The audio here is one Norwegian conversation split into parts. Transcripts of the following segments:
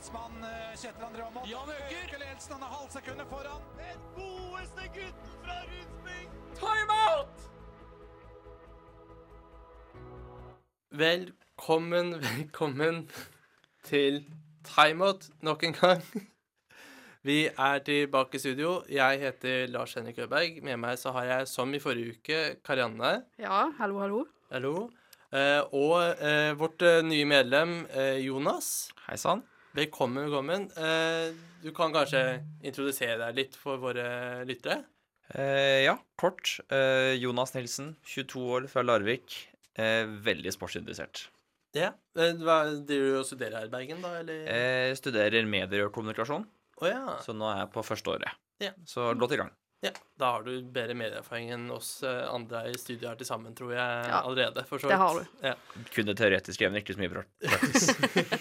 idrettsmann eh, Kjetil André Aamodt. Jan Øker. Øker ledelsen, han er halvsekundet foran. Den godeste gutten fra Rudsping! Timeout! Velkommen, velkommen til Timeout nok en gang. Vi er tilbake i studio. Jeg heter Lars Henrik Øberg. Med meg så har jeg, som i forrige uke, Karianne. Ja, hallo, hallo. Hallo. Eh, og eh, vårt eh, nye medlem eh, Jonas. Hei sann. Velkommen, velkommen. Eh, du kan kanskje introdusere deg litt for våre lyttere? Eh, ja, kort. Eh, Jonas Nilsen, 22 år, fra Larvik. Eh, veldig sportsinteressert. Ja. Eh, hva, driver du og studerer her i Bergen, da, eller? Å Eh, studerer medier og kommunikasjon, ja. så nå er jeg på første året. Ja. Så godt i gang. ja. Da har du bedre medieerfaring enn oss andre i studiet her til sammen, tror jeg Ja, allerede. For så det har du. Ja. Kun det teoretiske men ikke så mye praktisk.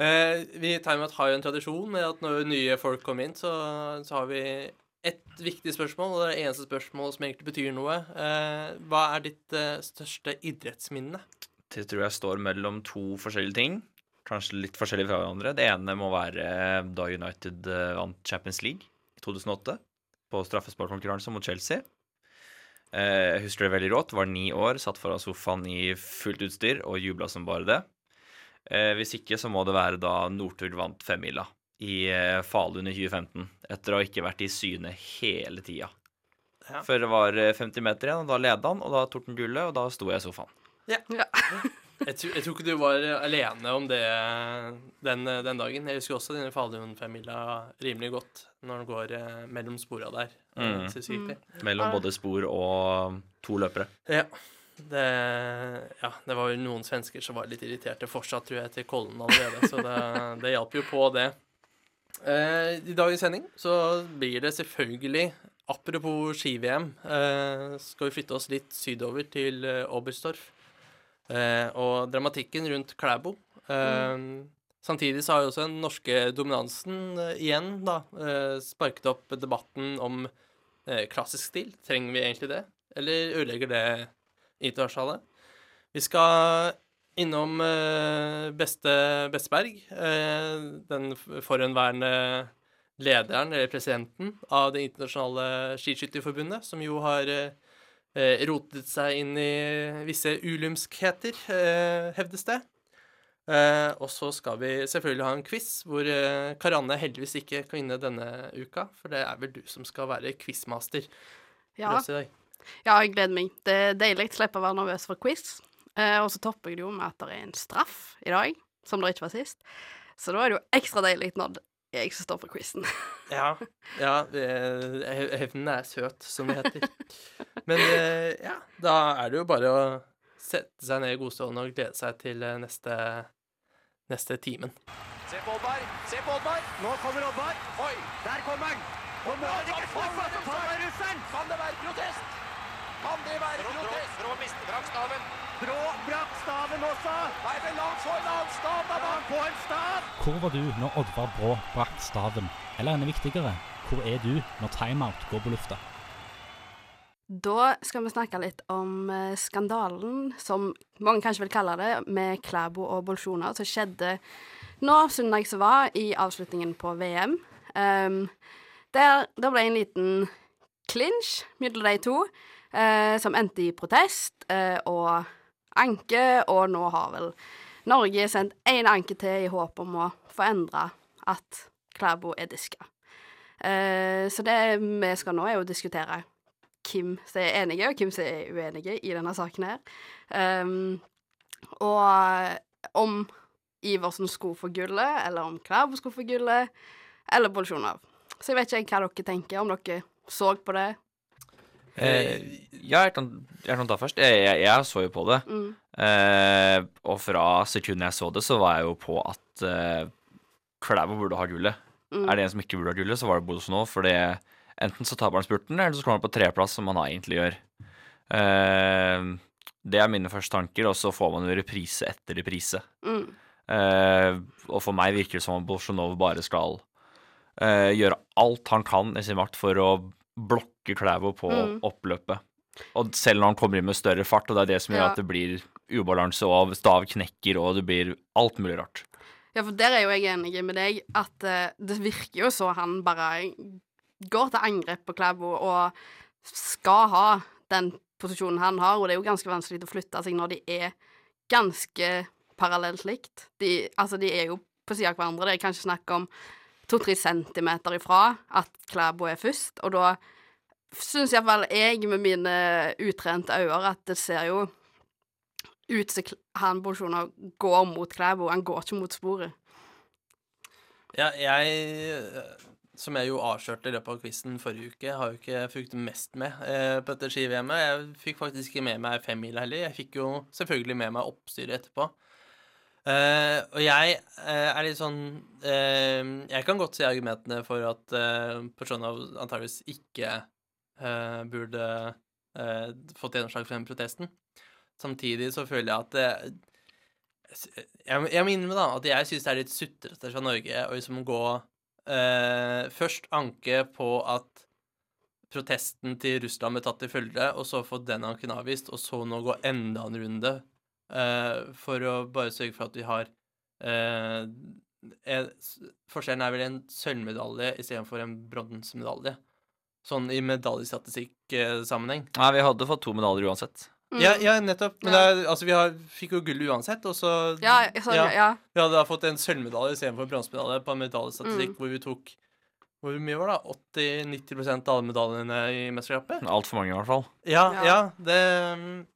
Eh, vi i Timeout har jo en tradisjon med at når nye folk kommer inn, så, så har vi ett viktig spørsmål, og det er det eneste spørsmålet som egentlig betyr noe. Eh, hva er ditt eh, største idrettsminne? Det tror jeg står mellom to forskjellige ting. Kanskje litt forskjellige fra hverandre. Det ene må være eh, da United eh, vant Champions League i 2008 på straffesparkkonkurranse mot Chelsea. Eh, Jeg husker det veldig rått. Var ni år, satt foran sofaen i fullt utstyr og jubla som bare det. Eh, Hvis ikke så må det være da Northug vant femmila i eh, Falun i 2015, etter å ha ikke vært i syne hele tida. Ja. Før det var eh, 50 meter igjen, og da leda han, og da tok han gullet, og da sto jeg i sofaen. Ja. Jeg, tror- jeg tror ikke du var alene om det den, den dagen. Jeg husker også denne Falun-femmila rimelig godt når den går eh, mellom spora der. Mm. Mm. Mellom både spor og to løpere. Ja. Det, ja, det var jo noen svensker som var litt irriterte fortsatt, tror jeg, til Kollen allerede. Så det, det hjalp jo på, det. Eh, I dagens sending så blir det selvfølgelig, apropos ski-VM, eh, skal vi flytte oss litt sydover til eh, Oberstdorf. Eh, og dramatikken rundt Klæbo. Eh, Samtidig så har jo også den norske dominansen eh, igjen da, sparket opp debatten om klassisk stil. Trenger vi egentlig det? Eller ødelegger det internasjonale? Vi skal innom eh, beste Bestberg, eh, den forhenværende lederen, eller presidenten, av Det internasjonale skiskytterforbundet, som jo har eh, rotet seg inn i visse ulymskheter, hevdes det. Uh, og så skal vi selvfølgelig ha en quiz, hvor uh, Karanne heldigvis ikke kan vinne denne uka, for det er vel du som skal være quizmaster for Ja. Ja, jeg gleder meg. Det er deilig å slippe å være nervøs for quiz. Eh, og så topper jeg det jo med at det er en straff i dag, som det ikke var sist. Så da er det jo ekstra deilig når det er jeg som står for quizen. Ja, ja Evnen hevnen er søt, som det heter. Men eh, ja, da er det jo bare å sette seg ned i godstolen og glede seg til eh, neste, neste timen. Se på Oddvar! Se på Oddvar! Nå kommer Oddvar! Oi! Der kommer han! Nå må han ikke slå seg på russeren! Kan det være protest? Kan det være protest? Brå mister brakk staven. Brå brakk staven også! Nei, men la han få en annen stav, da! La han få en stav! Hvor var du når Oddvar Brå brakk staven? Eller enda viktigere, hvor er du når timeout går på lufta? Da skal vi snakke litt om eh, skandalen, som mange kanskje vil kalle det, med Klæbo og Bolsjuna, som skjedde nå søndag som var, i avslutningen på VM. Um, der det ble en liten clinch mellom de to, eh, som endte i protest eh, og anke, og nå har vel Norge sendt én anke til i håp om å få endra at Klæbo er diska. Eh, så det vi skal nå, er å diskutere hvem som er enige, og hvem som er uenige i denne saken her. Um, og om Iversen skulle få gullet, eller om Klæbo skulle få gullet, eller Bolsjunov. Så jeg vet ikke hva dere tenker, om dere så på det. Eh, ja, jeg kan, jeg kan ta først. Jeg, jeg, jeg så jo på det. Mm. Eh, og fra sekundet jeg så det, så var jeg jo på at eh, Klæbo burde ha gullet. Mm. Er det en som ikke burde ha gullet, så var det Bolsonov. For enten så taper han spurten, eller så kommer han på treplass, som han egentlig gjør. Eh, det er mine første tanker, og så får man jo reprise etter reprise. Mm. Eh, og for meg virker det som om Bolsjunov bare skal eh, gjøre alt han kan i sin makt for å blokke Klæbo på Mm. oppløpet. Og selv når han kommer inn med større fart, og det er det som gjør Ja. at det blir ubalanse, og stav knekker, og det blir alt mulig rart. Ja, for der er jo jeg enig med deg, at uh, det virker jo så han bare går til angrep på Klæbo og skal ha den posisjonen han har, og det er jo ganske vanskelig å flytte seg når de er ganske parallelt likt. De, altså, de er jo på sida av hverandre. Det er kanskje snakk om to-tre centimeter ifra at Klæbo er først, og da syns iallfall jeg med mine utrente øyne at det ser jo ut som han Bolsjunov går mot Klæbo, han går ikke mot sporet. Ja, jeg Som jeg jo avslørte i løpet av quizen forrige uke, har jo ikke fulgt mest med eh, på dette ski-VM-et. Jeg fikk faktisk ikke med meg femmila heller. Jeg fikk jo selvfølgelig med meg oppstyret etterpå. Eh, og jeg uh, er litt sånn uh, Jeg kan godt se argumentene for at uh, Persona antageligvis ikke burde fått gjennomslag for den protesten. Samtidig så føler jeg at det, jeg, jeg må innrømme at jeg syns det er litt sutrete fra Norge å liksom gå Først anke på at protesten til Russland ble tatt til følge, og så få den anken avvist, og så nå gå enda en runde eh, for å bare sørge for at vi har uh, er, Forskjellen er vel en sølvmedalje istedenfor en bronsemedalje. Sånn i medaljestatistikk-sammenheng. Nei, vi hadde fått to medaljer uansett. Mm. Ja, ja, nettopp. Men Ja. det er, altså, vi har, fikk jo gull uansett, og så Ja, sorry, ja. Ja. Vi hadde da fått en sølvmedalje istedenfor en bronsemedalje på en medaljestatistikk Mm. hvor vi tok Hvor mye var det? 80-90% av alle medaljene i mesterskapet? Altfor mange, i hvert fall. Ja, Ja. ja, det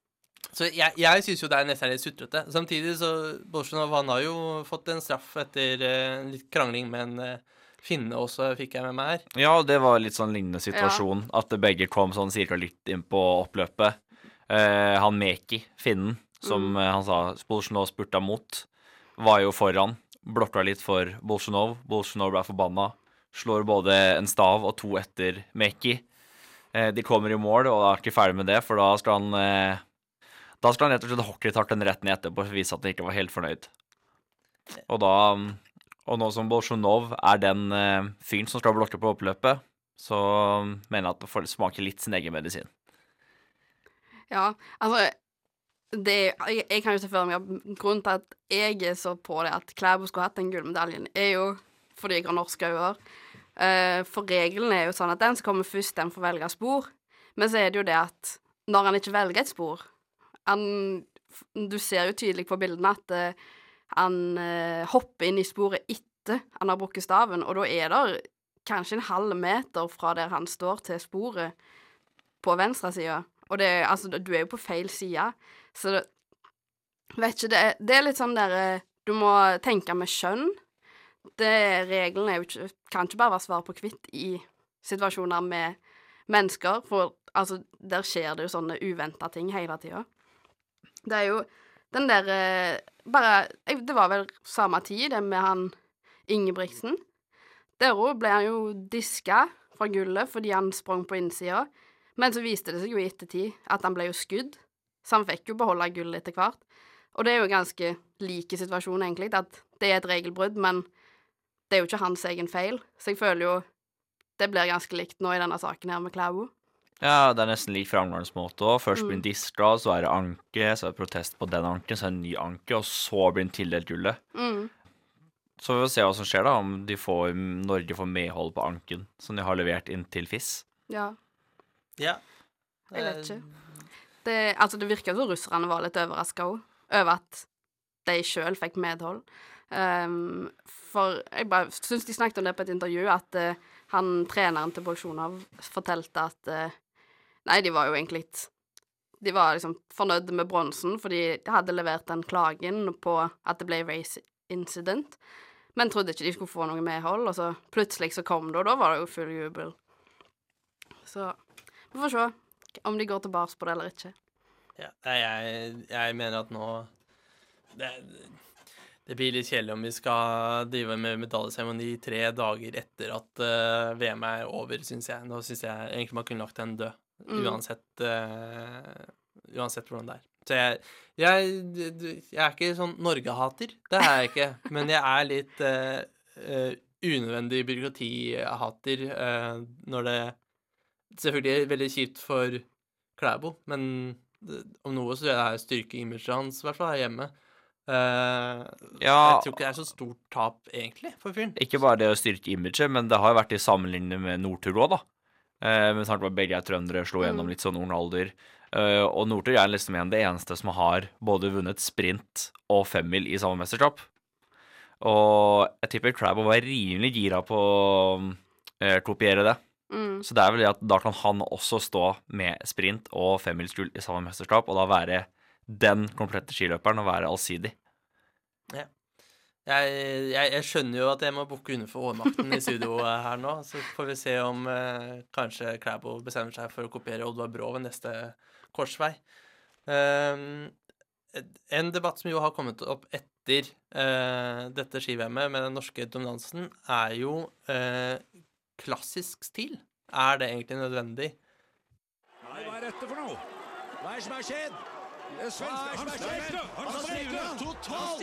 Så jeg, jeg syns jo det er nesten litt sutrete. Samtidig så Bolsjunov han har jo fått en straff etter uh, litt krangling med en uh, finne også, fikk jeg med meg her. Ja, det var litt sånn lignende situasjon. At begge kom sånn cirka litt inn på oppløpet. Uh, han Meki, finnen, som Mm. han sa Bolsjunov spurta mot, var jo foran. Blokka litt for Bolsjunov. Bolsjunov ble forbanna. Slår både en stav og to etter Meki. Eh, de kommer i mål, og er ikke ferdig med det, for da skal han Da skal han rett og slett hockeytakke den rett etterpå for å vise at han ikke var helt fornøyd. Og da Og nå som Bolsjunov er den eh, fyren som skal blokke på oppløpet, så mener jeg at det får smake litt sin egen medisin. Ja, altså det, jeg, jeg kan jo se for meg grunnen til at jeg er så på det at Klæbo skulle hatt den gullmedaljen, er jo fordi jeg har norske øyne. Uh, for regelen er jo sånn at den som kommer først, den får velge spor. Men så er det jo det at når han ikke velger et spor han, Du ser jo tydelig på bildene at uh, han uh, hopper inn i sporet etter han har brukket staven, og da er det kanskje en halv meter fra der han står til sporet på venstre side. Og det, altså, du er jo på feil side, så det, Vet ikke, det det er litt sånn der eh, Du må tenke med skjønn. Det, reglene kan ikke bare være svar på hvitt i situasjoner med mennesker, for altså, der skjer det jo sånne uventa ting hele tida. Det er jo den der eh, Bare Det var vel samme tid, det med han Ingebrigtsen. Der òg ble han jo diska fra gullet fordi han sprang på innsida. Men så viste det seg jo i ettertid at han ble jo skudd, så han fikk jo beholde gullet etter hvert. Og det er jo ganske like situasjon, egentlig, at det er et regelbrudd, men det er jo ikke hans egen feil. Så jeg føler jo det blir ganske likt nå i denne saken her med Klæbo. Ja, det er nesten lik framgangsmåte òg. Først blir en han diska, så er det anke, så er det protest på den anken, så er det en ny anke, og så blir en tildelt gullet. Mm. Så vi får se hva som skjer, da, om de får, Norge får medhold på anken som de har levert inn til FIS. Ja. Ja. Jeg vet ikke. Det, altså, det virker som russerne var litt overraska òg, over at de sjøl fikk medhold. Um, for jeg bare syns de snakket om det på et intervju, at uh, han treneren til Bolsjunov fortalte at eh, Nei, de var jo egentlig litt De var liksom fornøyd med bronsen, for de hadde levert den klagen på at det ble race incident, men trodde ikke de skulle få noe medhold, og så plutselig så kom det, og da var det jo full jubel. Så vi får se om de går tilbake på det eller ikke. Ja, jeg, jeg mener at nå det, det blir litt kjedelig om vi skal drive med medaljeseremoni tre dager etter at uh, VM er over, syns jeg. Nå syns jeg egentlig man kunne lagt den død, Mm. uansett uh, Uansett hvordan det er. Så jeg, jeg, jeg er ikke sånn Norge-hater, det er jeg ikke. Men jeg er litt uh, unødvendig byråkratihater uh, når det Selvfølgelig er det veldig kjipt for Klæbo, men om noe så er det er styrke imaget hans, i hvert fall her hjemme. Uh, Ja. Jeg tror ikke det er så stort tap, egentlig, for fyren. Ikke bare det å styrke imaget, men det har jo vært i sammenligning med Northug òg, da. Eh, med tanke på at begge er trøndere, slo gjennom litt sånn ung alder. Eh, og Northug er liksom igjen det eneste som har både vunnet sprint og femmil i samme mesterskap. Og jeg tipper Crabbe var rimelig gira på å eh, kopiere det. Mm. Så det er vel det at da kan han også stå med sprint og femmilsgull i samme mesterskap, og da være den komplette skiløperen og være allsidig. Jeg, jeg, jeg skjønner jo at jeg må bukke under for overmakten i studio her nå. Så får vi se om eh, kanskje Klæbo bestemmer seg for å kopiere Oddvar Brå ved neste korsvei. Um, en debatt som jo har kommet opp etter uh, dette ski-VM-et med den norske dominansen, er jo uh, klassisk stil. Er det egentlig nødvendig? Nei, hva er dette for noe? Hva er det som har skjedd? Det er svenske, han stivna! Han stivna totalt!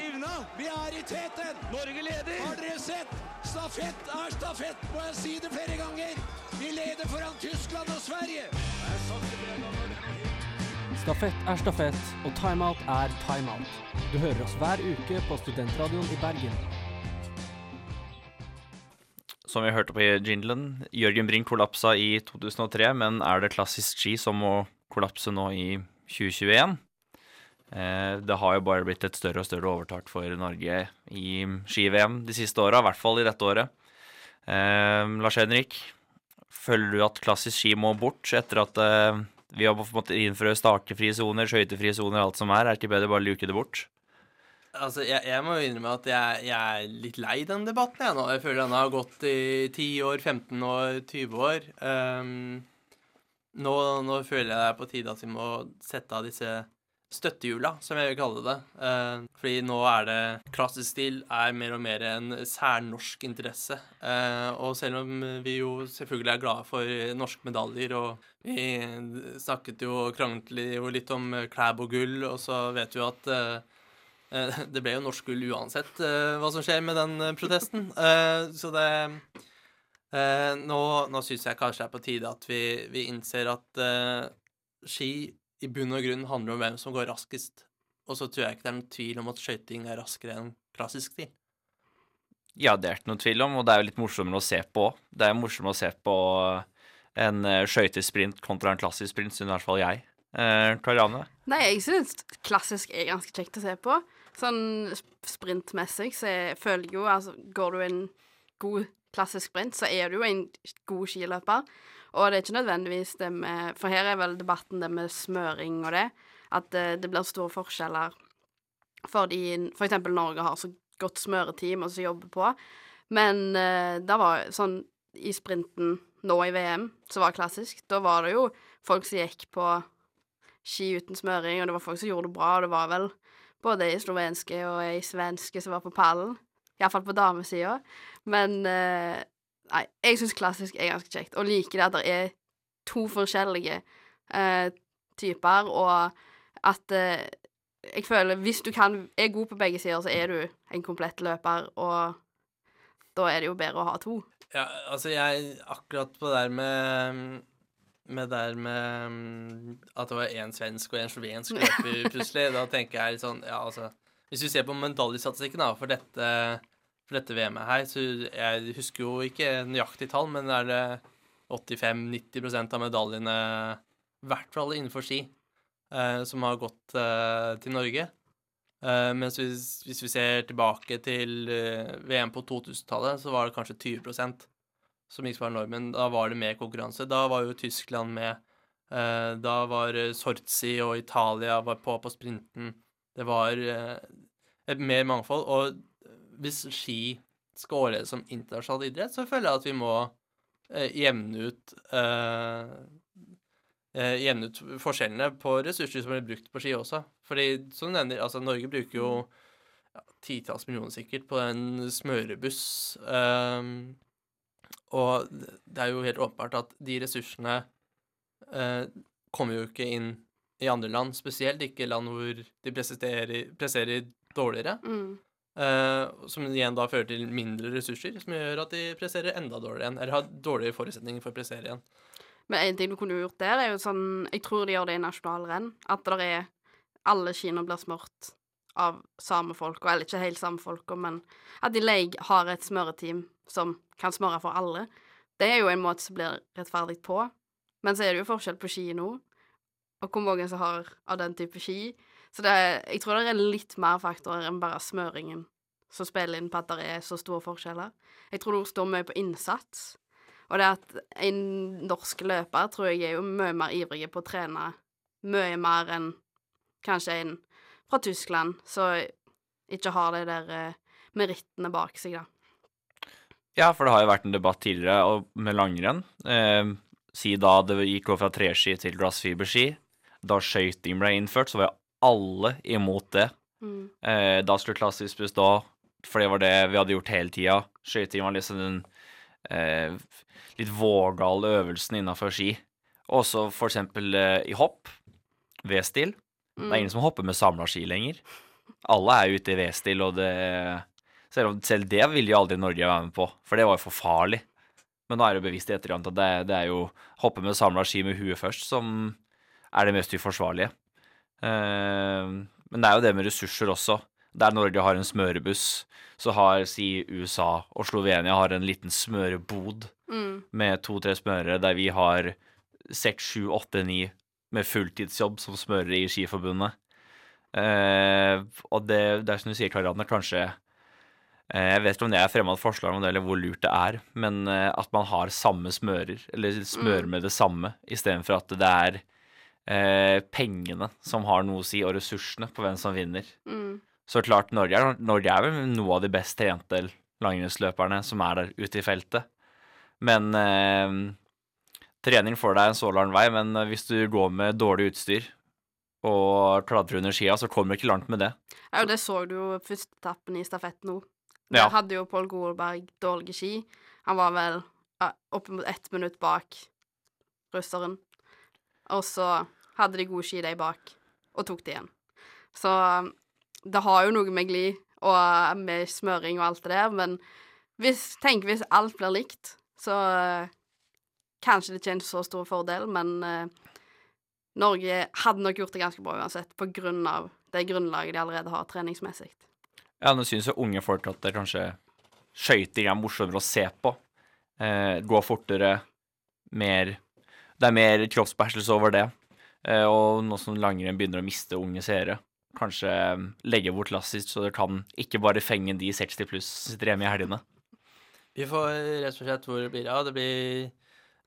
Vi er i teten! Norge leder! Har dere sett? Stafett er stafett, må jeg si det flere ganger! Vi leder foran Tyskland og Sverige! Stafett er stafett, og timeout er timeout. Du hører oss hver uke på Studentradioen i Bergen. Som vi hørte på i jinglen, Jørgen Brink kollapsa i 2003, men er det klassisk ski som må kollapse nå i 2021? Eh, det har jo bare blitt et større og større overtak for Norge i ski-VM de siste åra, i hvert fall i dette året. Eh, Lars Henrik, føler du at klassisk ski må bort etter at eh, vi har måttet innføre stakefrie soner, skøytefrie soner, alt som er? Er det ikke bedre bare å luke det bort? Altså, jeg, jeg må innrømme at jeg, jeg er litt lei den debatten, jeg nå. Jeg føler den har gått i 10 år, 15 år, 20 år. Um, nå, nå føler jeg det er på tide at vi må sette av disse støttehjula, som jeg vil kalle det. Eh, fordi nå er det Klassisk stil er mer og mer en særnorsk interesse. Eh, og selv om vi jo selvfølgelig er glade for norske medaljer, og vi snakket jo og kranglet jo litt om Klæbo gull, og så vet vi jo at eh, Det ble jo norsk gull uansett eh, hva som skjer med den protesten. Eh, så det eh, Nå, nå syns jeg kanskje det er på tide at vi, vi innser at ski i bunn og grunn handler om hvem som går raskest. Og så tror jeg ikke det er noen tvil om at skøyting er raskere enn klassisk stil. Ja, det er ikke noen tvil om, og det er jo litt morsommere å se på. Det er morsommere å se på en eh, skøytesprint kontra en klassisk sprint, synes i hvert fall jeg. Eh, Karianne? Nei, jeg syns klassisk er ganske kjekt å se på. Sånn sprintmessig så jeg føler jeg jo Altså, går du en god klassisk sprint, så er du jo en god skiløper. Og det er ikke nødvendigvis det med For her er vel debatten det med smøring og det. At eh, det blir store forskjeller fordi for eksempel Norge har så godt smøreteam og som jobber på. Men eh, da var sånn i sprinten nå i VM, som var klassisk, da var det jo folk som gikk på ski uten smøring, og det var folk som gjorde det bra, og det var vel både ei slovenske og ei svenske som var på pallen. Iallfall på damesida. Men eh, nei, jeg syns klassisk er ganske kjekt, og liker det at det er to forskjellige uh, typer, og at uh, jeg føler hvis du kan er god på begge sider, så er du en komplett løper, og da er det jo bedre å ha to. Ja, altså jeg Akkurat på det der med med der med at det var én svensk og én slovensk løper plutselig, da tenker jeg litt sånn Ja, altså Hvis du ser på medaljestatistikken da, for dette, for dette VM-et her, så jeg husker jo ikke nøyaktig tall, men er det 85-90 av medaljene, i hvert fall innenfor ski, eh, som har gått eh, til Norge. Eh, mens hvis, hvis vi ser tilbake til eh, VM på 2000-tallet, så var det kanskje 20% som gikk var normen. Da var det mer konkurranse. Da var jo Tyskland med. Da var Sortsi og Italia var på på sprinten. Det var et mer mangfold. Og hvis ski overleve som internasjonal idrett, så føler jeg at vi må eh, jevne ut eh, eh, Jevne ut forskjellene på ressurser som blir brukt på ski også. Fordi som du nevner, altså Norge bruker jo ja, titalls millioner sikkert på en smørebuss. Um, og det er jo helt åpenbart at de ressursene eh, kommer jo ikke inn i andre land, spesielt ikke land hvor de presterer, presterer dårligere. Mm. Eh, som igjen da fører til mindre ressurser, som gjør at de presterer enda dårligere igjen. Eller har dårligere forutsetninger for å prestere igjen. Men en ting du kunne gjort der, er jo sånn Jeg tror de gjør det i nasjonalrenn. At det er Alle kinoer blir smurt av samme folk, eller ikke helt samme folka, men at de leig har et smøreteam som kan smøre for alle. Det er jo en måte som blir rettferdig på. Men så er det jo forskjell på ski nå, og hvor mange som har av den type ski. Så det, jeg tror det er litt mer faktorer enn bare smøringen som spiller inn på at det er så store forskjeller. Jeg tror det står mye på innsats. Og det at en norsk løper tror jeg er jo mye mer ivrig på å trene mye mer enn kanskje en fra Tyskland, som ikke har de der eh, merittene bak seg, da. Ja, for det har jo vært en debatt tidligere med langrenn. Eh, si da det gikk over fra treski til glassfiberski. Da skøyting ble innført, så var alle imot det. Mm. Eh, da skulle klassisk bestå, for det var det vi hadde gjort hele tida. Skøyting var liksom den eh, litt vågale øvelsen innafor ski. Også for eksempel eh, i hopp, V-stil. Det er ingen som hopper med samla ski lenger. Alle er ute i V-stil, og det selv, selv det ville jo aldri Norge være med på, for det var jo for farlig. Men nå er det bevisst i etterkant at det, det er jo hoppe med samla ski med huet først som er det mest uforsvarlige. Eh, men det er jo det med ressurser også. Der Norge har en smørebuss, så har si USA og Slovenia har en liten smørebod Mm. med to-tre smørere, der vi har seks, sju, åtte, ni med fulltidsjobb som smørere i Skiforbundet. Eh, og det, det er som du sier, Karianne, kanskje eh, Jeg vet ikke om det er fremmed forslag om det, eller hvor lurt det er, men eh, at man har samme smører, eller smører med det samme, istedenfor at det er eh, pengene som har noe å si, og ressursene på hvem som vinner. Mm. Så klart, Norge er, Norge er vel noe av de best trente langrennsløperne som er der ute i feltet. Men eh, trening får deg en så lang vei, men eh, hvis du går med dårlig utstyr og klatrer under skia, så kommer du ikke langt med det. Ja, og det så du jo første etappen i stafett nå. Ja. Der hadde jo Pål Golberg dårlige ski. Han var vel ja, oppimot ett minutt bak russeren. Og så hadde de gode ski, de bak, og tok det igjen. Så um, det har jo noe med glid og med smøring og alt det der, men hvis, tenk hvis alt blir likt, så uh, kanskje det ikke så stor fordel, men uh, Norge hadde nok gjort det ganske bra uansett, på grunn av det grunnlaget de allerede har treningsmessig. Ja, nå syns jo unge folk at det kanskje skøyting er morsommere å se på. Eh, gå fortere, mer Det er mer kroppsbeherskelse over det. Eh, og nå som langrenn begynner å miste unge seere, kanskje eh, legge bort klassisk, så det kan ikke bare fenge de 60 pluss som sitter hjemme i helgene. Vi får rett og slett hvor det blir av. Det blir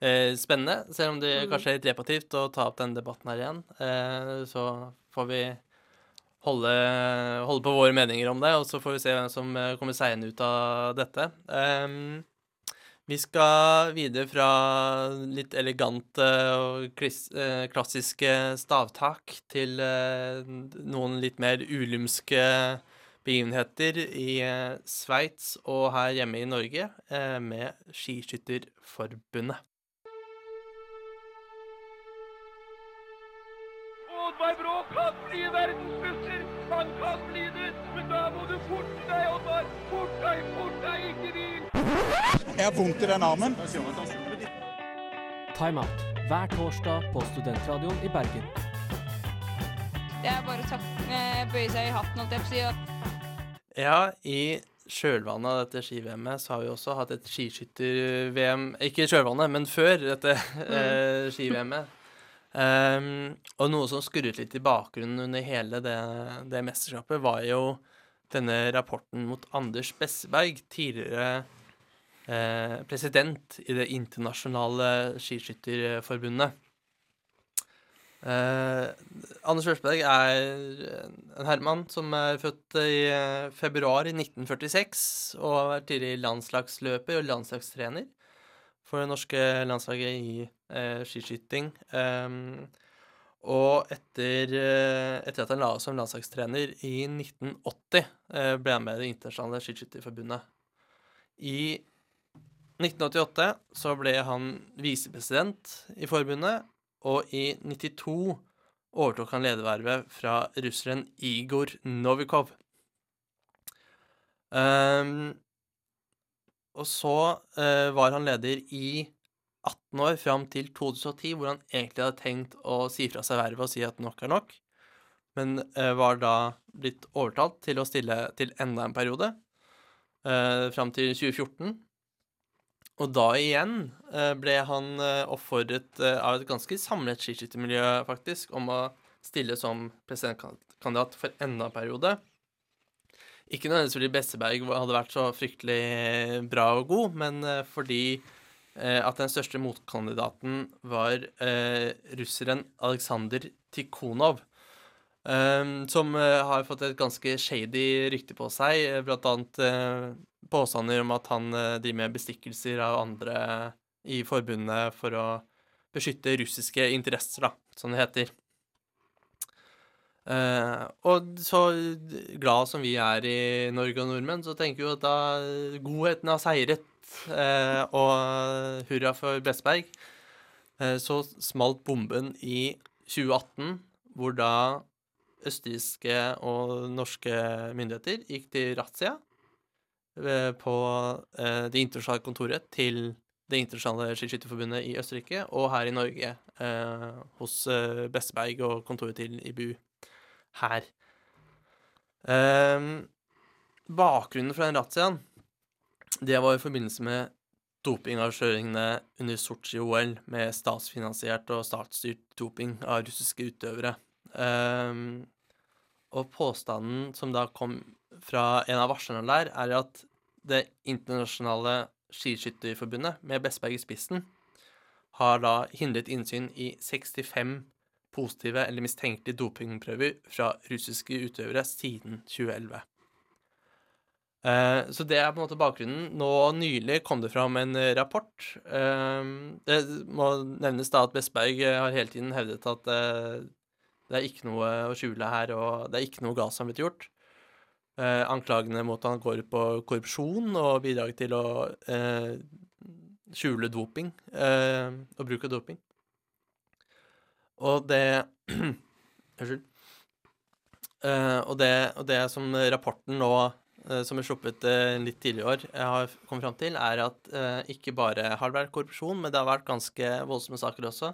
eh, spennende, selv om det Mm. kanskje er litt repetitivt å ta opp denne debatten her igjen. Eh, så får vi holde, holde på våre meninger om det, og så får vi se hvem som eh, kommer seirende ut av dette. Ehm, vi skal videre fra litt elegante og eh, klassiske stavtak til eh, noen litt mer ulymske begivenheter i eh, Sveits og her hjemme i Norge med Skiskytterforbundet. Oddvar Brå kan bli verdensmester! Han kan bli det! Men da må du forte deg, Oddvar! Fort deg, fort deg, ikke hvil! Jeg har vondt i den armen. Timeout hver torsdag på Studentradioen i Bergen. Det er bare å eh, bøye seg i hatten, holdt jeg på å si. Ja, i kjølvannet av dette ski-VM-et så har vi også hatt et skiskytter-VM Ikke i kjølvannet, men før dette eh, ski-VM-et. Um, og noe som skurret litt i bakgrunnen under hele det, det mesterskapet, var jo denne rapporten mot Anders Besseberg, tidligere president i det internasjonale skiskytterforbundet. Eh, Anders Besseberg er en herremann som er født i eh, februar i 1946, og har vært tidligere landslagsløper og landslagstrener for det norske landslaget i eh, skiskyting. Ehm, og etter, eh, etter at han la av som landslagstrener i 1980, eh, ble han med i Det internasjonale skiskytterforbundet. I 1988 så ble han visepresident i forbundet, og i 92 overtok han ledervervet fra russeren Igor Novikov. Um, og så uh, var han leder i 18 år fram til 2010, hvor han egentlig hadde tenkt å si fra seg vervet og si at nok er nok. men uh, var da blitt overtalt til å stille til enda en periode, uh, fram til 2014. Og da igjen eh, ble han eh, oppfordret eh, av et ganske samlet skiskyttermiljø, faktisk, om å stille som presidentkandidat for enda en periode. Ikke nødvendigvis fordi Besseberg hadde vært så fryktelig bra og god, men fordi at den største motkandidaten var russeren Aleksandr Tikhonov. Som har fått et ganske shady rykte på seg, blant annet påstander om at han driver med bestikkelser av andre i forbundet for å beskytte russiske interesser, da, som det heter. og så glad som vi er i Norge og nordmenn, så tenker vi at da godheten har seiret, og hurra for Bestberg, så smalt bomben i 2018, hvor da østerrikske og norske myndigheter gikk til razzia eh, på eh, det internasjonale kontoret til Det internasjonale skiskytterforbundet i Østerrike, og her i Norge eh, hos Besteberg og kontoret til IBU her. bakgrunnen for den razziaen, det var i forbindelse med dopingavsløringene under Sotsji-OL med statsfinansiert og statsstyrt doping av russiske utøvere. Um, og påstanden som da kom fra en av varslerne der, er at det internasjonale skiskytterforbundet, med Bestberg i spissen, har da hindret innsyn i 65 positive eller mistenkelige dopingprøver fra russiske utøvere siden 2011. Eh, så det er på en måte bakgrunnen. Nå nylig kom det fram en rapport. Eh, det må nevnes da at Bestberg har hele tiden hevdet at eh, det er ikke noe å skjule her, og det er ikke noe galt som har blitt gjort. Eh, anklagene mot han går på korrupsjon og bidrag til å eh, skjule doping eh, og bruk av doping. Og det Unnskyld. Eh, og, og det som rapporten nå, eh, som er sluppet eh, litt tidligere i år, har kommet fram til, er at ikke bare har det vært korrupsjon, men det har vært ganske voldsomme saker også.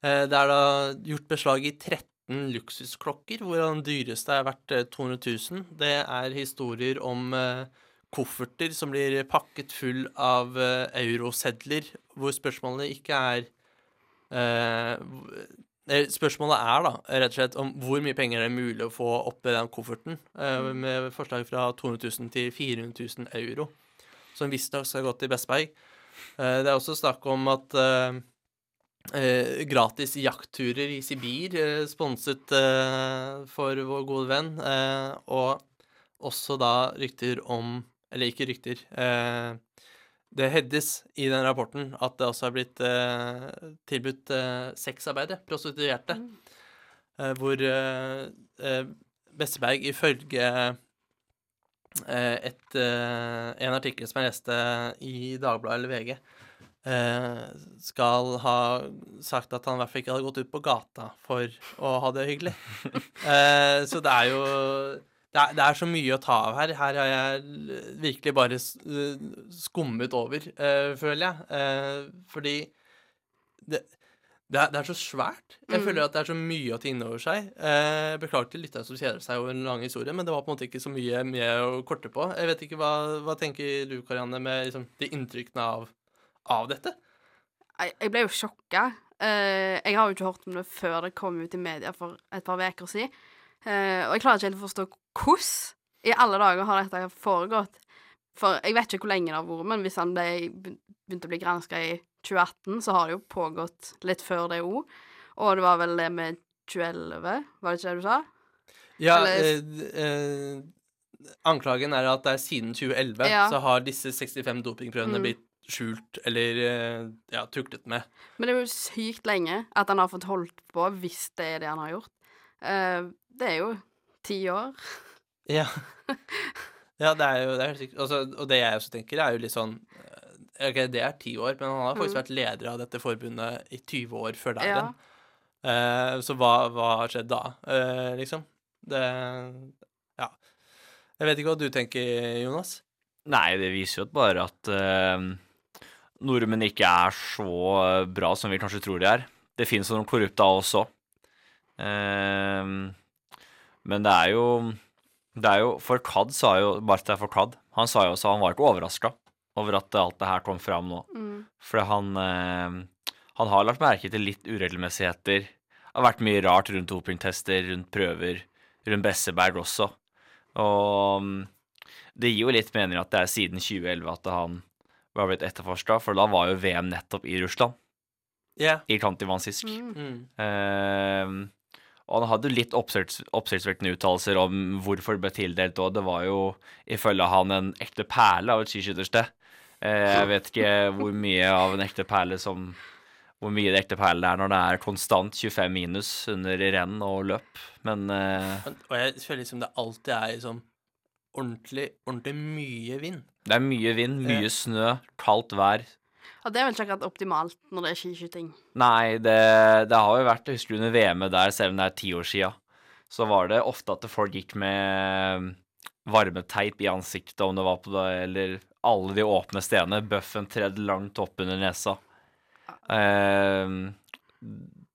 Det er da gjort beslag i 13 luksusklokker, hvor den dyreste er verdt 200 eh, 000. Det er historier om eh, kofferter som blir pakket full av eh, eurosedler, hvor spørsmålet ikke er Spørsmålet er da rett og slett om hvor mye penger det er mulig å få oppi den kofferten, med forslag fra 200 000 til 400 000 euro, som visstnok skal gå til Bestberg. Det er også snakk om at Eh, gratis jaktturer i Sibir, eh, sponset eh, for vår gode venn. Eh, og også da rykter om Eller ikke rykter. Eh, det hevdes i den rapporten at det også har blitt eh, tilbudt sexarbeide, prostituerte, mm. hvor Besseberg ifølge et, en artikkel som jeg leste i Dagbladet eller VG, Eh, skal ha sagt at han i hvert fall ikke hadde gått ut på gata for å ha det hyggelig. Eh, så det er jo det er, det er, så mye å ta av her. Her har jeg virkelig bare skummet over, uh, føler jeg. Uh, fordi det, det, er, det, er, så svært. Jeg mm. føler at det er så mye å ta inn over seg. Uh, beklager til lytterne som kjeder seg over en lang historie, men det var på en måte ikke så mye med å korte på. Jeg vet ikke, Hva, hva tenker du, Karianne, med liksom, de inntrykkene av av dette? Jeg, jeg ble jo sjokka. Uh, jeg har jo ikke hørt om det før det kom ut i media for et par uker siden. Uh, og jeg klarer ikke helt å forstå hvordan i alle dager har dette foregått. For jeg vet ikke hvor lenge det har vært, men hvis han ble, begynte å bli granska i 2018, så har det jo pågått litt før det òg. Og det var vel det med 2011, var det ikke det du sa? Ja, eh, eh, anklagen er at det er siden 2011 ja. så har disse 65 dopingprøvene mm. blitt skjult eller eh, ja, tuklet med. Men det er jo sykt lenge at han har fått holdt på, hvis det er det han har gjort. Uh, det er jo ti år. Ja. Ja, det er jo det er sykt. Altså, og det jeg også tenker, er jo litt sånn eh, Ok, det er ti år, men han har faktisk mm. vært leder av dette forbundet i 20 år før der igjen. Ja. Uh, så hva, hva, har skjedd da, uh, liksom? Det Ja. Jeg vet ikke hva du tenker, Jonas? Nei, det viser jo bare at uh nordmenn ikke er så bra som vi kanskje tror de er. Det finnes noen korrupte av oss. Uh, Men det er jo Det er jo Forkad sa jo Bartha Forkad Han sa jo også han var ikke overraska over at alt det her kom fram nå. Mm. For han eh, Han har lagt merke til litt uregelmessigheter. Det har vært mye rart rundt dopingtester, rundt prøver, rundt Besseberg også. Og mm, det gir jo litt mening at det er siden 2011 at han var blitt etterforska, for da var jo VM nettopp i Russland, Yeah. i Kantivansisk. Mm. Eh, og han hadde litt oppsikts- oppsiktsvekkende uttalelser om hvorfor det ble tildelt, og det var jo ifølge han en ekte perle av et skiskyttersted. Uh, jeg vet ikke hvor mye av en ekte perle som Hvor mye det ekte perle er når det er konstant 25 minus under renn og løp, men uh... Og jeg føler liksom det alltid er liksom ordentlig, ordentlig mye vind. Det er mye vind, mye snø, kaldt vær. Ja, det er vel ikke akkurat optimalt når det er skiskyting. Nei, det, det har jo vært Husker du under VM-et der, selv om det er ti år sia, så var det ofte at folk gikk med varmeteip i ansiktet, om det var på det, eller alle de åpne stedene. Bøffen tredd langt opp under nesa. Eh,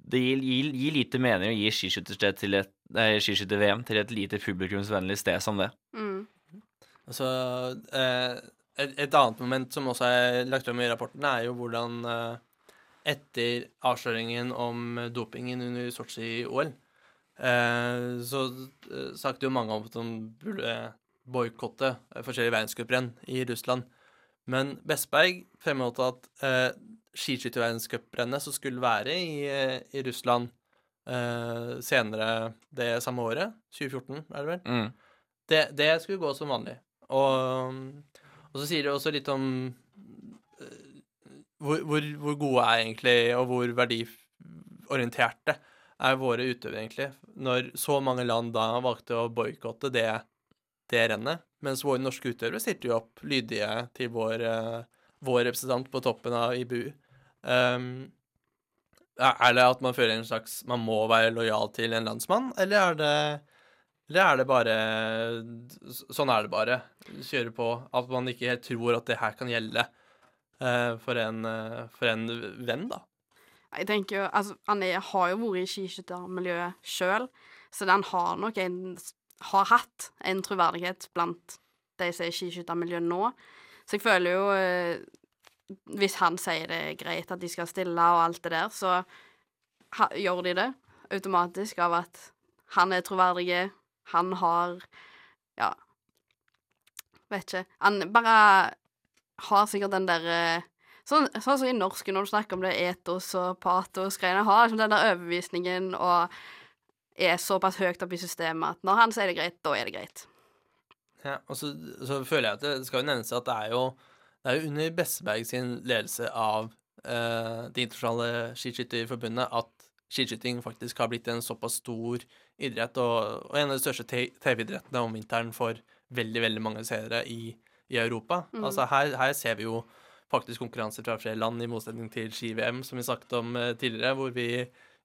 det gir, gir, gir lite mening å gi skiskyttersted til et nei, skiskytter-VM til et lite publikumsvennlig sted som det. Mm. Altså, eh, et, et annet moment som også er lagt frem i rapporten, er jo hvordan eh, etter avsløringen om dopingen under Sotsji-OL, eh, så snakket jo mange om at de burde boikotte forskjellige verdenscuprenn i Russland. Men Bestberg fremholdt at eh, skiskytterverdenscuprennet som skulle være i, i Russland eh, senere det samme året, 2014 er det vel, Mm. det, det skulle gå som vanlig. Og, og så sier det også litt om eh, hvor, hvor, hvor gode er egentlig, og hvor verdiorienterte er våre utøvere egentlig, når så mange land da valgte å boikotte det, det rennet, mens våre norske utøvere stilte jo opp lydige til vår, eh, vår representant på toppen av IBU. Um, er er det at man føler en slags Man må være lojal til en landsmann, eller er det eller er det bare Sånn er det bare. Kjøre på. At man ikke helt tror at det her kan gjelde uh, for, en, uh, for en venn, da. Jeg tenker jo, altså, er, har jo vært i skiskyttermiljøet sjøl, så han har nok en har hatt en troverdighet blant de som er i skiskyttermiljøet nå. Så jeg føler jo uh, Hvis han sier det er greit at de skal stille og alt det der, så ha, gjør de det automatisk av at han er troverdig, han har Ja, vet ikke. Han bare har sikkert den derre Sånn, sånn som i norsk, når du snakker om det etos og patos-greiene, har liksom den der overbevisningen og er såpass høyt oppe i systemet at når han sier det greit, da er det greit. Ja, og så, så føler jeg at det skal jo nevnes at det er jo, det er jo under Besseberg sin ledelse av eh, Det internasjonale skiskytterforbundet at skiskyting faktisk har blitt en såpass stor idrett, og, og en av de største TV-idrettene om vinteren for veldig, veldig mange seere i, i Europa. Mm. Altså her, her ser vi jo faktisk konkurranser fra flere land, i motsetning til ski-VM, som vi snakket om eh, tidligere, hvor vi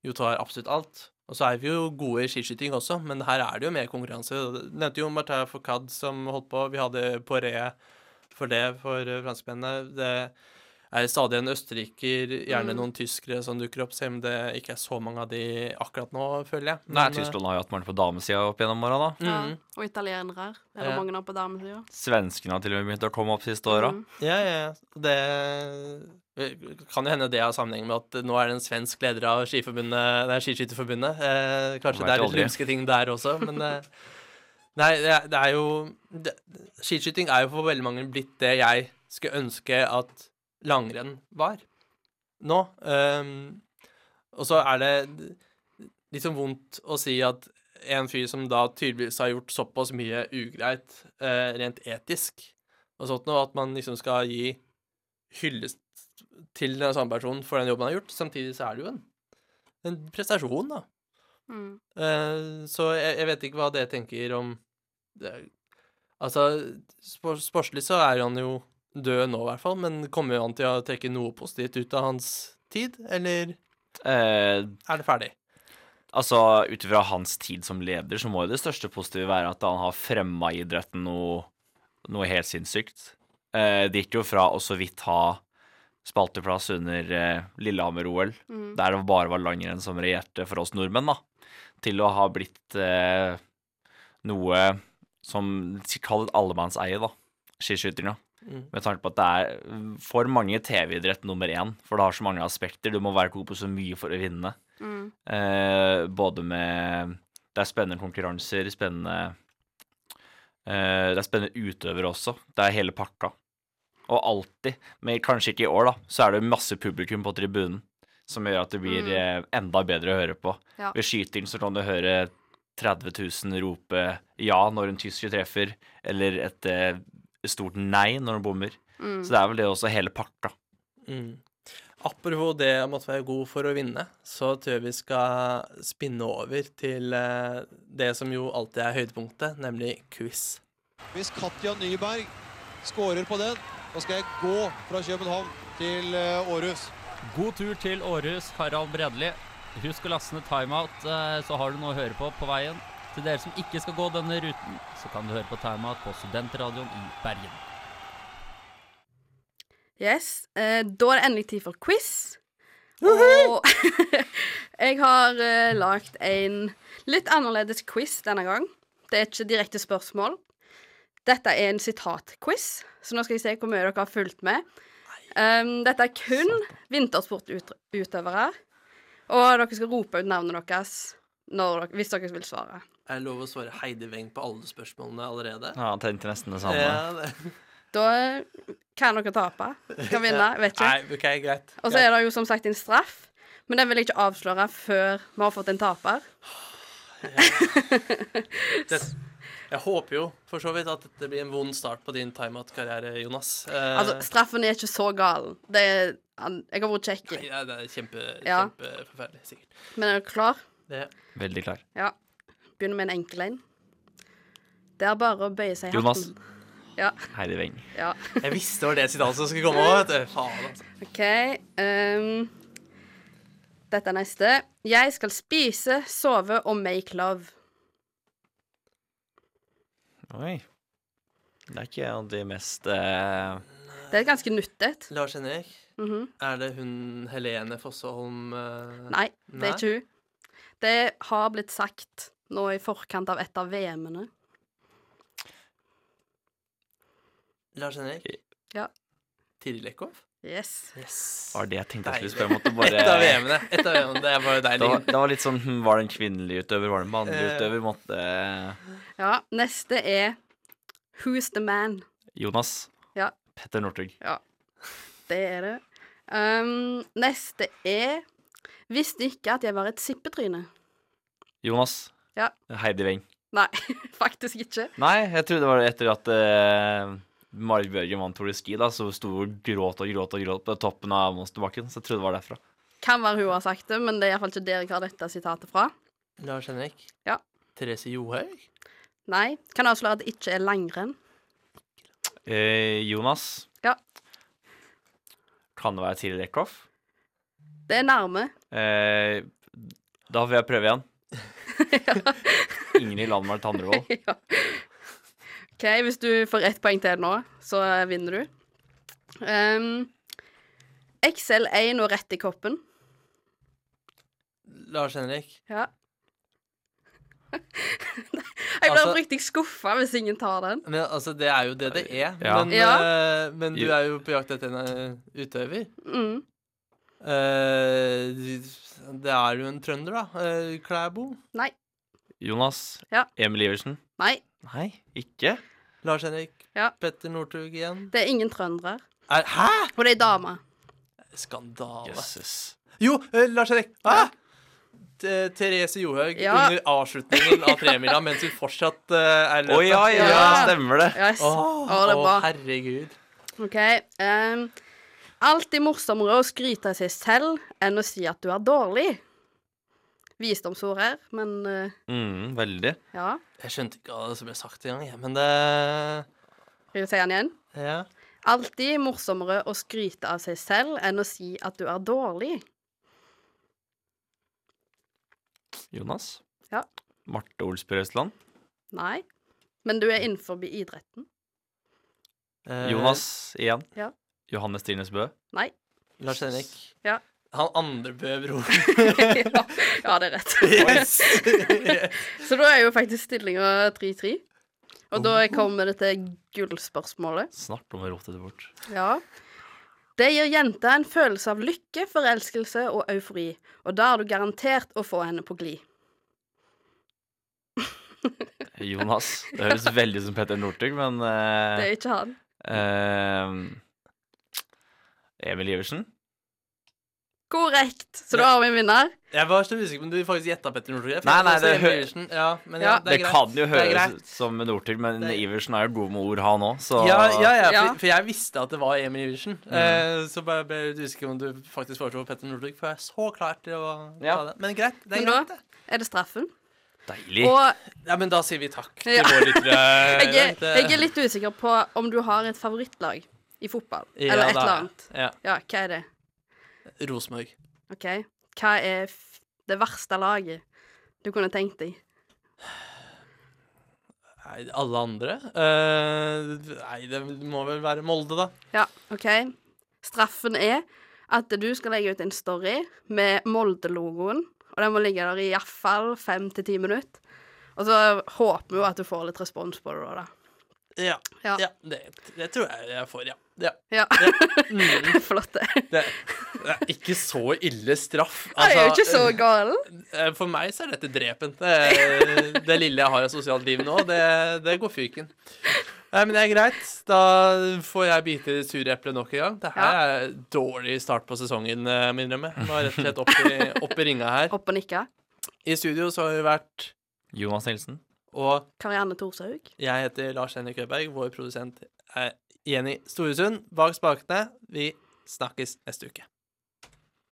jo tar absolutt alt. Og så er vi jo gode i skiskyting også, men her er det jo mer konkurranse. Du nevnte jo Martin Fourcade som holdt på. Vi hadde Poré for det for eh, franskmennene. Det er stadig en østerriker, gjerne Mm. noen tyskere som dukker opp, selv om det ikke er så mange av de akkurat nå, føler jeg. Men, Nei, Tyskland har jo hatt mange på damesida opp gjennom åra, da. Ja. Mhm. Og italienere er det Ja. mange av på damesida. Svenskene har til og med begynt å komme opp siste åra. Mm. Ja, ja, ja. Det kan jo hende det har sammenheng med at nå er det en svensk leder av Skiskytterforbundet. Eh, kanskje det er litt lumske ting der også, men eh, Nei, det er, det er jo det, Skiskyting er jo for veldig mange blitt det jeg skulle ønske at langrenn var nå. Um, og så er det litt sånn vondt å si at en fyr som da tydeligvis har gjort såpass mye ugreit uh, rent etisk, og sånt noe, at man liksom skal gi hyllest til den samme personen for den jobben han har gjort. Samtidig så er det jo en, en prestasjon, da. Mm. Eh, så jeg, jeg vet ikke hva det tenker om det. Altså, spor, sportslig så er han jo død nå, i hvert fall, men kommer han til å trekke noe positivt ut av hans tid, eller Eh, er det ferdig? altså, ut ifra hans tid som leder, så må jo det største positive være at han har fremma idretten noe, noe helt sinnssykt. Eh, det gikk jo fra å så vidt ha spalteplass under eh, Lillehammer-OL, Mm. der det bare var langrenn som regjerte for oss nordmenn, da, til å ha blitt eh, noe som Kall det et allemannseie, da. Skiskytinga. Mm. Med tanke på at det er for mange TV-idrett nummer én. For det har så mange aspekter. Du må være god på så mye for å vinne. Mm. Eh, både med Det er spennende konkurranser, spennende eh, Det er spennende utøvere også. Det er hele pakka. Og alltid, men kanskje ikke i år, da, så er det masse publikum på tribunen som gjør at det blir Mm. eh, enda bedre å høre på. Ja. Ved skyting så kan du høre 30 000 rope ja når en tysker treffer, eller et eh, stort nei når han bommer. Mm. Så det er vel det også hele pakka. Mm. Apropos det om at være god for å vinne, så tror jeg vi skal spinne over til eh, det som jo alltid er høydepunktet, nemlig quiz. Hvis Katja Nyberg skårer på den, da skal jeg gå fra København til eh, Århus. God tur til Århus, Harald Bredli. Husk å laste ned timeout, eh, så har du noe å høre på på veien. Til dere som ikke skal gå denne ruten, så kan du høre på timeout på Studentradioen i Bergen. Yes. Eh, da er det endelig tid for quiz. Og jeg har eh, lagd en litt annerledes quiz denne gang. Det er ikke direkte spørsmål. Dette er en sitatquiz, så nå skal jeg se hvor mye dere har fulgt med. Um, dette er kun vintersportutøvere, og dere skal rope ut navnet deres når dere, hvis dere vil svare. Er det lov å svare Heidi Weng på alle spørsmålene allerede? Ja, han tenkte nesten det samme. Ja, det. Da kan dere tape. Kan vinne. Vet ikke. Nei, OK, greit. Og så er det jo som sagt en straff, men den vil jeg ikke avsløre før vi har fått en taper. Det, jeg håper jo for så vidt at dette blir en vond start på din timeout-karriere, Jonas. Eh, Altså, straffen er ikke så gal. Det er, jeg har vært kjekk, nei, ja, det er kjempe, kjempeforferdelig, sikkert. men er du klar? Det, Veldig klar. Ja. Begynner med en enkel en. Det er bare å bøye seg i Jonas. hatten. Ja. Heidi Weng. ja. jeg visste det var det sitatet som skulle komme vet du. Faen, altså. OK. Um, dette er neste. Jeg skal spise, sove og make love. Oi. Det er ikke en av de mest uh... Det er ganske nuttet. Lars Henrik, Mhm. er det hun Helene Fossholm uh... Nei, det Nei? er ikke hun. Det har blitt sagt nå i forkant av et av VM-ene. Lars Henrik? Ja. Tiril Eckhoff? Yes. Yes. var det jeg tenkte jeg skulle spørre om. Bare Et av VM-ene. Et av VM-ene. Det var jo det deilig. var, det var litt sånn hm, Var det en kvinnelig utøver? Var det en mannlig Eh. utøver? Måtte Ja, neste er Who's the man? Jonas. Ja. Petter Northug. Det er det. Um, neste er Visste ikke at jeg var et sippetryne. Jonas. Ja. Heidi Weng. Nei, faktisk ikke. Nei, jeg trodde det var etter at uh, Marit Bjørgen vant Tour de Ski, da, så sto hun og gråt og gråt og gråt på toppen av monsterbakken. Så jeg trodde det var derfra. Kan være hun har sagt det, men det er iallfall ikke der jeg har dette sitatet fra. Lars Henrik? Ja. Therese Johaug? Nei. Kan avsløre at det ikke er langrenn. Eh, Jonas. Ja. Kan det være Tiril Eckhoff? Det er nærme. Eh, da får jeg prøve igjen. Ingrid Landmark Tandrevold. ja. OK, hvis du får ett poeng til nå, så vinner du. Um, XL1 og rett i koppen. Lars Henrik? Ja. Jeg blir Altså- oppriktig skuffa hvis ingen tar den. Men altså, det er jo det det er. Ja. Men, Ja. eh, men du er jo på jakt etter en eh, utøver. Mm. Eh, det er jo en trønder, da. Uh, Klæbo. Nei. Jonas. Ja. Emil Iversen. Nei, Nei, ikke. Lars Henrik. Ja. Petter Northug igjen. det er ingen trøndere. Er, hæ?! Og det er ei dame. Skandale. Jøsses. Jo, uh, Lars Henrik. Hæ? T- Therese Johaug Ja. under avslutningen av tremila mens hun fortsatt uh, er løpet. Å ja, ja, Ja. stemmer det. Yes. Oh, oh, det å, herregud. OK. Um, alltid morsommere å skryte av seg selv enn å si at du er dårlig. Visdomsord her, men uh, Mm, veldig. ja. Jeg skjønte ikke hva som ble sagt engang, men det Skal du si den igjen? Ja. Alltid morsommere å skryte av seg selv enn å si at du er dårlig. Jonas. Ja. Marte Olsbø Østland. Nei. Men du er innenfor idretten. Eh, Jonas igjen. Ja. Johannes Trines Bø. Nei. Lars Henrik. Ja. Han andre Bø bror. ja, ja, det er rett. Yes. Så da er jo faktisk stillinga 3-3. Og da kommer det til gullspørsmålet. Snart om å rote det bort. Ja. Det gir jenta en følelse av lykke, forelskelse og eufori, og da er du garantert å få henne på glid. Jonas. Det høres veldig ut som Petter Northug, men uh, Det er ikke han. eh, Emil Iversen? Korrekt! Så da har vi en vinner. Jeg var så usikker på om du faktisk gjetta Petter Northug. Nei, nei, det hø- Iversen. Ja, men ja, Ja. det Det, kan jo høres ut som Northug, men Det- Iversen er jo god med ord, han òg, så Ja, ja, ja, Ja. for, for jeg visste at det var Emil Iversen. Eh, så bare ble jeg usikker usikker om du faktisk foreslo Petter Northug, for jeg er så klar til å Ja. ta det. Men greit. Det er Men greit, det. er det straffen. Deilig. Og Ja, men da sier vi takk til våre lyttere. jeg er, jeg er litt usikker på om du har et favorittlag i fotball, Ja, eller et eller annet. Ja. Ja, hva er det? Rosenborg. OK? Hva er det verste laget du kunne tenkt deg? Nei, alle andre? Uh, nei, det må vel være Molde, da. Ja, OK. Straffen er at du skal legge ut en story med Molde-logoen, og den må ligge der i iallfall fem til ti minutter. Og så håper vi jo at du får litt respons på det, da. Ja. Ja. ja det, det tror jeg jeg får, ja. ja. Ja. Mm. Flott, det. Det, det er ikke så ille straff. Jeg er jo ikke så Altså, gal. eh, For meg så er dette drepen. Det, det lille jeg har av sosialt liv nå, det, det går fyken. Nei, men det er greit. Da får jeg bite i det sure eplet nok en gang. Det her Ja. er dårlig start på sesongen, Min må jeg innrømme. Må rett og slett opp i, opp i ringa her. Opp og nikke. I studio så har vi vært Jonas Nilsen. Og Karianne Thorshaug. jeg heter Lars Henrik Rødberg. Vår produsent er Jenny Storesund. Bak spakene. Vi snakkes neste uke.